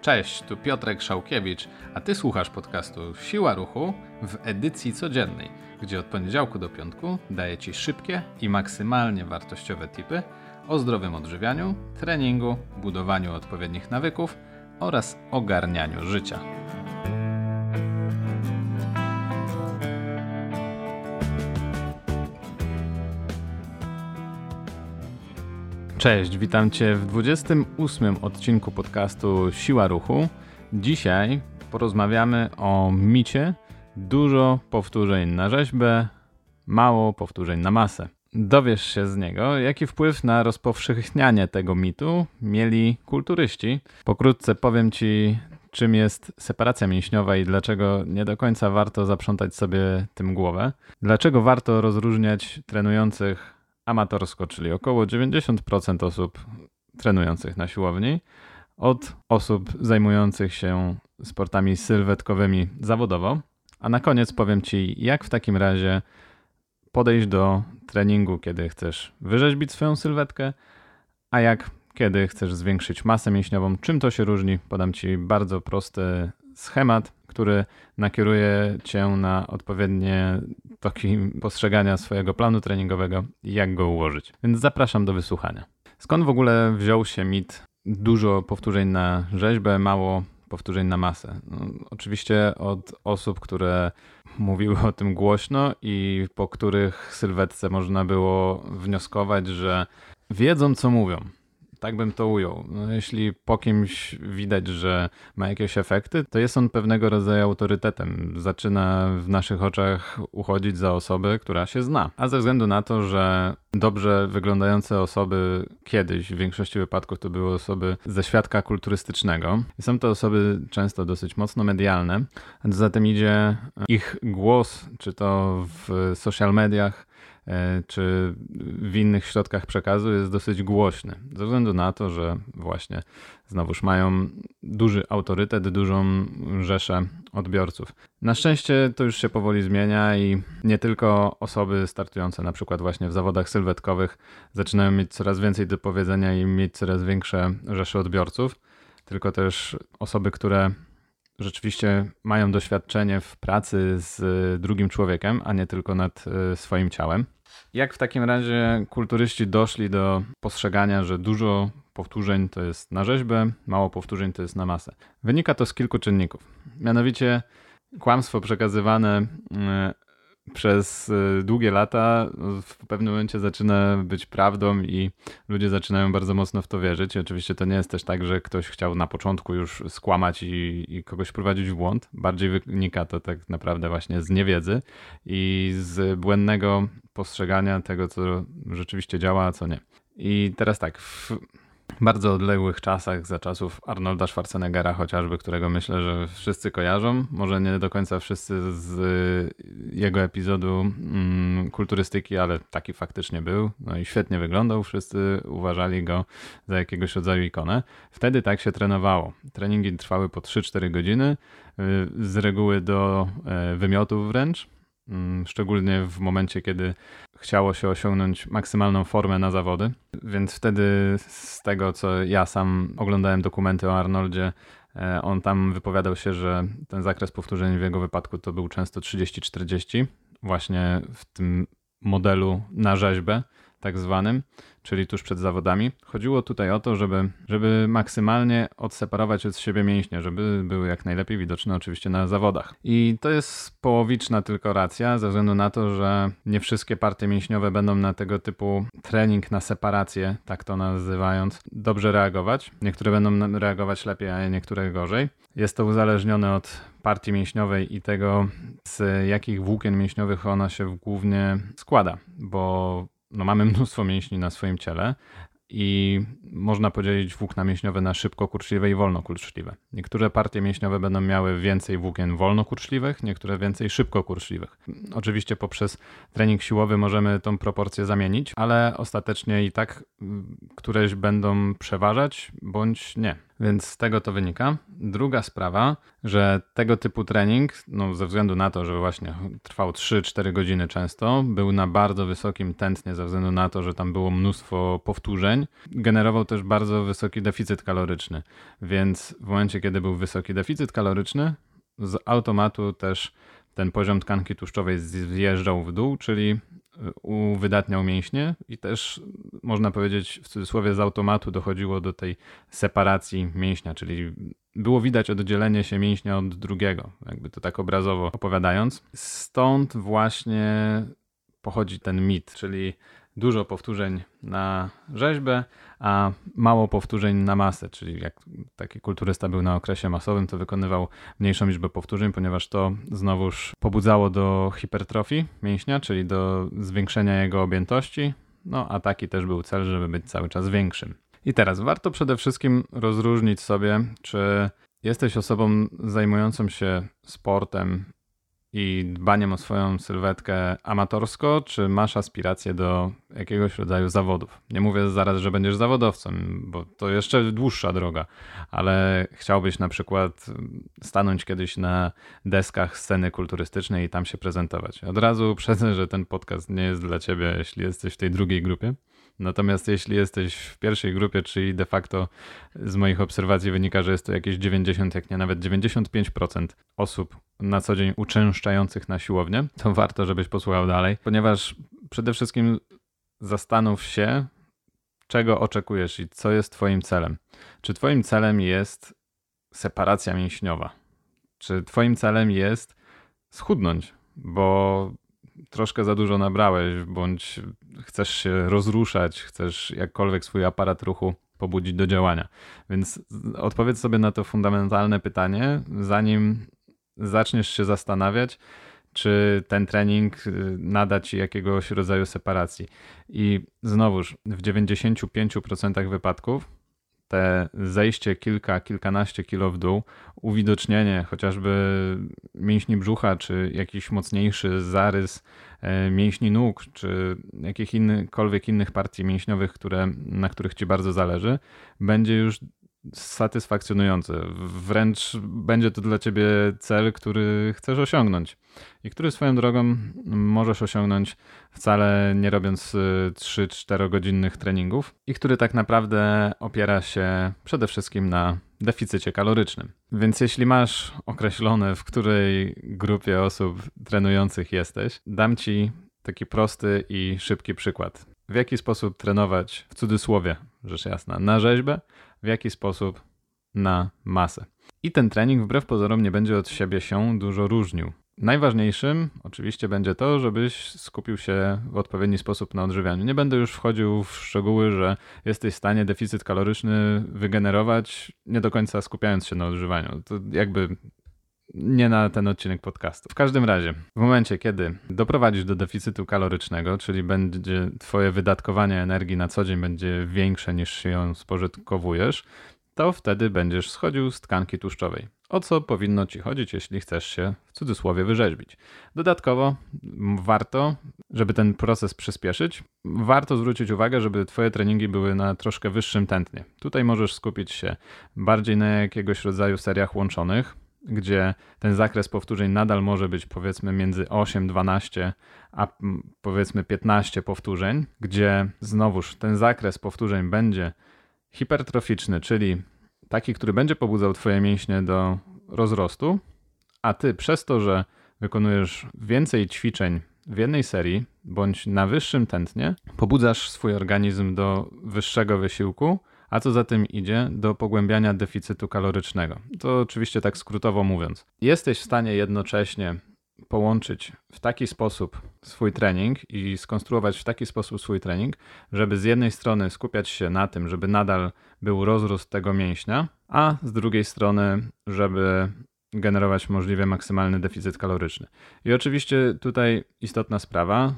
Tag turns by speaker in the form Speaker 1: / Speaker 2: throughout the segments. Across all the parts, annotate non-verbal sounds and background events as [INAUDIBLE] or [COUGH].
Speaker 1: Cześć, tu Piotrek Szałkiewicz, a ty słuchasz podcastu Siła Ruchu w edycji codziennej, gdzie od poniedziałku do piątku daję ci szybkie i maksymalnie wartościowe tipy o zdrowym odżywianiu, treningu, budowaniu odpowiednich nawyków oraz ogarnianiu życia. Cześć, witam Cię w 28 odcinku podcastu Siła Ruchu. Dzisiaj porozmawiamy o micie dużo powtórzeń na rzeźbę, mało powtórzeń na masę. Dowiesz się z niego, jaki wpływ na rozpowszechnianie tego mitu mieli kulturyści. Pokrótce powiem Ci, czym jest separacja mięśniowa i dlaczego nie do końca warto zaprzątać sobie tym głowę. Dlaczego warto rozróżniać trenujących amatorsko, czyli około 90% osób trenujących na siłowni, od osób zajmujących się sportami sylwetkowymi zawodowo. A na koniec powiem Ci, jak w takim razie podejść do treningu, kiedy chcesz wyrzeźbić swoją sylwetkę, a jak kiedy chcesz zwiększyć masę mięśniową. Czym to się różni? Podam Ci bardzo prosty schemat, który nakieruje Cię na odpowiednie toki postrzegania swojego planu treningowego i jak go ułożyć. Więc zapraszam do wysłuchania. Skąd w ogóle wziął się mit dużo powtórzeń na rzeźbę, mało powtórzeń na masę? No, oczywiście od osób, które mówiły o tym głośno i po których sylwetce można było wnioskować, że wiedzą co mówią tak bym to ujął. No, jeśli po kimś widać, że ma jakieś efekty, to jest on pewnego rodzaju autorytetem. Zaczyna w naszych oczach uchodzić za osobę, która się zna. A ze względu na to, że dobrze wyglądające osoby kiedyś, w większości wypadków to były osoby ze świadka kulturystycznego. I są to osoby często dosyć mocno medialne. A za tym idzie ich głos, czy to w social mediach, czy w innych środkach przekazu jest dosyć głośny. Ze względu na to, że właśnie znowuż mają duży autorytet, dużą rzeszę odbiorców. Na szczęście to już się powoli zmienia i nie tylko osoby startujące na przykład właśnie w zawodach sylwetkowych zaczynają mieć coraz więcej do powiedzenia i mieć coraz większe rzesze odbiorców, tylko też osoby, które rzeczywiście mają doświadczenie w pracy z drugim człowiekiem, a nie tylko nad e, swoim ciałem. Jak w takim razie kulturyści doszli do postrzegania, że dużo powtórzeń to jest na rzeźbę, mało powtórzeń to jest na masę? Wynika to z kilku czynników. Mianowicie kłamstwo przekazywane e, przez y, długie lata w pewnym momencie zaczyna być prawdą i ludzie zaczynają bardzo mocno w to wierzyć. I oczywiście to nie jest też tak, że ktoś chciał na początku już skłamać i, i kogoś prowadzić w błąd. Bardziej wynika to tak naprawdę właśnie z niewiedzy i z błędnego postrzegania tego, co rzeczywiście działa, a co nie. I teraz tak, w, bardzo odległych czasach, za czasów Arnolda Schwarzeneggera chociażby, którego myślę, że wszyscy kojarzą, może nie do końca wszyscy z jego epizodu mm, kulturystyki, ale taki faktycznie był, no i świetnie wyglądał, wszyscy uważali go za jakiegoś rodzaju ikonę. Wtedy tak się trenowało. Treningi trwały po 3-4 godziny, y, z reguły do e, wymiotów wręcz, szczególnie w momencie, kiedy chciało się osiągnąć maksymalną formę na zawody, więc wtedy z tego, co ja sam oglądałem dokumenty o Arnoldzie, e, on tam wypowiadał się, że ten zakres powtórzeń w jego wypadku to był często 30-40, właśnie w tym modelu na rzeźbę tak zwanym, czyli tuż przed zawodami. Chodziło tutaj o to, żeby, żeby maksymalnie odseparować od siebie mięśnie, żeby były jak najlepiej widoczne oczywiście na zawodach. I to jest połowiczna tylko racja, ze względu na to, że nie wszystkie partie mięśniowe będą na tego typu trening na separację, tak to nazywając, dobrze reagować. Niektóre będą reagować lepiej, a niektóre gorzej. Jest to uzależnione od partii mięśniowej i tego, z jakich włókien mięśniowych ona się głównie składa, bo no mamy mnóstwo mięśni na swoim ciele i można podzielić włókna mięśniowe na szybko kurczliwe i wolno kurczliwe. Niektóre partie mięśniowe będą miały więcej włókien wolno kurczliwych, niektóre więcej szybko kurczliwych. Oczywiście poprzez trening siłowy możemy tą proporcję zamienić, ale ostatecznie i tak mm, któreś będą przeważać bądź nie. Więc z tego to wynika. Druga sprawa, że tego typu trening, no ze względu na to, że właśnie trwał 3-4 godziny często, był na bardzo wysokim tętnie, ze względu na to, że tam było mnóstwo powtórzeń, generował też bardzo wysoki deficyt kaloryczny. Więc w momencie, kiedy był wysoki deficyt kaloryczny, z automatu też ten poziom tkanki tłuszczowej zjeżdżał w dół, czyli uwydatniał mięśnie i też można powiedzieć w cudzysłowie z automatu dochodziło do tej separacji mięśnia, czyli było widać oddzielenie się mięśnia od drugiego, jakby to tak obrazowo opowiadając. Stąd właśnie pochodzi ten mit, czyli dużo powtórzeń na rzeźbę, a mało powtórzeń na masę, czyli jak taki kulturysta był na okresie masowym, to wykonywał mniejszą liczbę powtórzeń, ponieważ to znowuż pobudzało do hipertrofii mięśnia, czyli do zwiększenia jego objętości, no a taki też był cel, żeby być cały czas większym. I teraz warto przede wszystkim rozróżnić sobie, czy jesteś osobą zajmującą się sportem i dbaniem o swoją sylwetkę amatorsko, czy masz aspiracje do jakiegoś rodzaju zawodów? Nie mówię zaraz, że będziesz zawodowcem, bo to jeszcze dłuższa droga, ale chciałbyś na przykład stanąć kiedyś na deskach sceny kulturystycznej i tam się prezentować. Od razu uprzedzę, że ten podcast nie jest dla ciebie, jeśli jesteś w tej drugiej grupie. Natomiast jeśli jesteś w pierwszej grupie, czyli de facto z moich obserwacji wynika, że jest to jakieś 90, jak nie nawet 95% osób na co dzień uczęszczających na siłownię, to warto, żebyś posłuchał dalej, ponieważ przede wszystkim zastanów się, czego oczekujesz i co jest Twoim celem. Czy Twoim celem jest separacja mięśniowa? Czy Twoim celem jest schudnąć? Bo troszkę za dużo nabrałeś, bądź chcesz się rozruszać, chcesz jakkolwiek swój aparat ruchu pobudzić do działania. Więc odpowiedz sobie na to fundamentalne pytanie, zanim zaczniesz się zastanawiać, czy ten trening y, nada ci jakiegoś rodzaju separacji. I znowuż w 95% wypadków te zejście kilka, kilkanaście kilo w dół, uwidocznienie chociażby mięśni brzucha, czy jakiś mocniejszy zarys e, mięśni nóg, czy jakichkolwiek innych partii mięśniowych, które, na których ci bardzo zależy, będzie już satysfakcjonujące. Wręcz będzie to dla ciebie cel, który chcesz osiągnąć i który swoją drogą możesz osiągnąć wcale nie robiąc 3-4 y, godzinnych treningów i który tak naprawdę opiera się przede wszystkim na deficycie kalorycznym. Więc jeśli masz określone, w której grupie osób trenujących jesteś, dam ci taki prosty i szybki przykład. W jaki sposób trenować, w cudzysłowie, rzecz jasna, na rzeźbę, w jaki sposób na masę. I ten trening wbrew pozorom nie będzie od siebie się dużo różnił. Najważniejszym oczywiście będzie to, żebyś skupił się w odpowiedni sposób na odżywianiu. Nie będę już wchodził w szczegóły, że jesteś w stanie deficyt kaloryczny wygenerować, nie do końca skupiając się na odżywaniu. To jakby nie na ten odcinek podcastu. W każdym razie, w momencie, kiedy doprowadzisz do deficytu kalorycznego, czyli będzie twoje wydatkowanie energii na co dzień będzie większe niż się ją spożytkowujesz, to wtedy będziesz schodził z tkanki tłuszczowej. O co powinno ci chodzić, jeśli chcesz się w cudzysłowie wyrzeźbić? Dodatkowo warto, żeby ten proces przyspieszyć, warto zwrócić uwagę, żeby twoje treningi były na troszkę wyższym tętnie. Tutaj możesz skupić się bardziej na jakiegoś rodzaju seriach łączonych, gdzie ten zakres powtórzeń nadal może być powiedzmy między 8, 12 a powiedzmy 15 powtórzeń, gdzie znowuż ten zakres powtórzeń będzie hipertroficzny, czyli taki, który będzie pobudzał Twoje mięśnie do rozrostu, a Ty przez to, że wykonujesz więcej ćwiczeń w jednej serii bądź na wyższym tętnie, pobudzasz swój organizm do wyższego wysiłku, a co za tym idzie, do pogłębiania deficytu kalorycznego. To oczywiście tak skrótowo mówiąc. Jesteś w stanie jednocześnie połączyć w taki sposób swój trening i skonstruować w taki sposób swój trening, żeby z jednej strony skupiać się na tym, żeby nadal był rozrost tego mięśnia, a z drugiej strony, żeby generować możliwie maksymalny deficyt kaloryczny. I oczywiście tutaj istotna sprawa,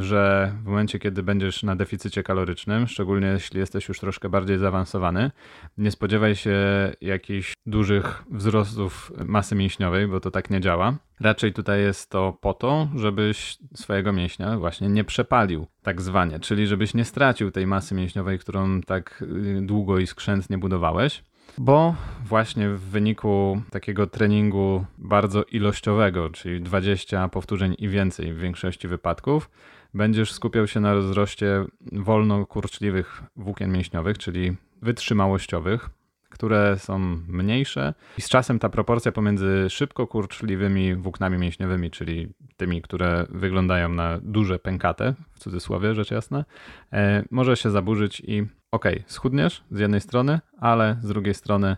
Speaker 1: że w momencie, kiedy będziesz na deficycie kalorycznym, szczególnie jeśli jesteś już troszkę bardziej zaawansowany, nie spodziewaj się jakichś dużych wzrostów masy mięśniowej, bo to tak nie działa. Raczej tutaj jest to po to, żebyś swojego mięśnia właśnie nie przepalił, tak zwanie, czyli żebyś nie stracił tej masy mięśniowej, którą tak y, długo i skrzętnie budowałeś bo właśnie w wyniku takiego treningu bardzo ilościowego, czyli 20 powtórzeń i więcej w większości wypadków, będziesz skupiał się na rozroście wolno kurczliwych włókien mięśniowych, czyli wytrzymałościowych, które są mniejsze i z czasem ta proporcja pomiędzy szybko kurczliwymi włóknami mięśniowymi, czyli tymi, które wyglądają na duże pękate, w cudzysłowie rzecz jasna, e, może się zaburzyć i okej, okay, schudniesz z jednej strony, ale z drugiej strony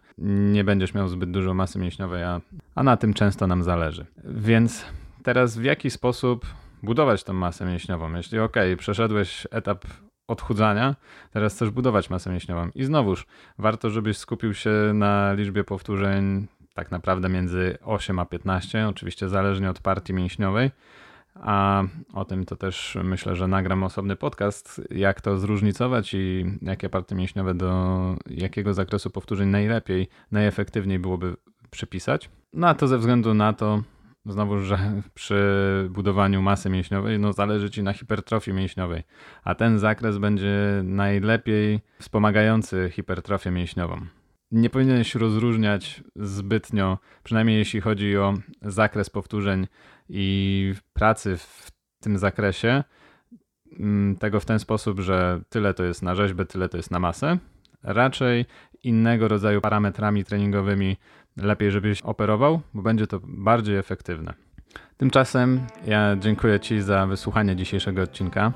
Speaker 1: nie będziesz miał zbyt dużo masy mięśniowej, a, a na tym często nam zależy. Więc teraz w jaki sposób budować tą masę mięśniową? Jeśli ok, przeszedłeś etap odchudzania, teraz chcesz budować masę mięśniową. I znowuż warto, żebyś skupił się na liczbie powtórzeń tak naprawdę między 8 a 15, oczywiście zależnie od partii mięśniowej. A o tym to też myślę, że nagram osobny podcast, jak to zróżnicować i jakie partie mięśniowe do jakiego zakresu powtórzeń najlepiej, najefektywniej byłoby przypisać. No a to ze względu na to, znowu, że [LAUGHS] przy budowaniu masy mięśniowej no zależy ci na hipertrofii mięśniowej, a ten zakres będzie najlepiej wspomagający hipertrofię mięśniową. Nie powinieneś rozróżniać zbytnio, przynajmniej jeśli chodzi o zakres powtórzeń i pracy w tym zakresie, mm, tego w ten sposób, że tyle to jest na rzeźbę, tyle to jest na masę. Raczej innego rodzaju parametrami treningowymi lepiej, żebyś operował, bo będzie to bardziej efektywne. Tymczasem ja dziękuję Ci za wysłuchanie dzisiejszego odcinka.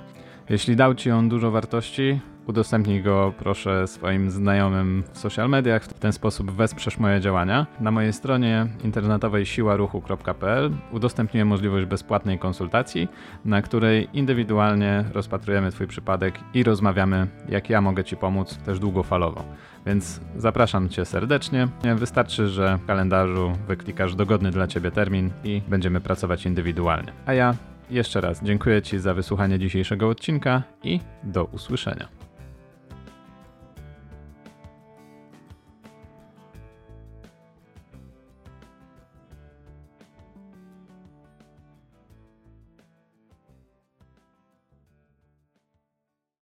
Speaker 1: Jeśli dał Ci on dużo wartości, udostępnij go proszę swoim znajomym w social mediach. W ten sposób wesprzesz moje działania. Na mojej stronie internetowej siłaruchu.pl udostępniłem możliwość bezpłatnej konsultacji, na której indywidualnie rozpatrujemy Twój przypadek i rozmawiamy, jak ja mogę Ci pomóc też długofalowo. Więc zapraszam Cię serdecznie. Wystarczy, że w kalendarzu wyklikasz dogodny dla Ciebie termin i będziemy pracować indywidualnie. A ja jeszcze raz dziękuję Ci za wysłuchanie dzisiejszego odcinka i do usłyszenia.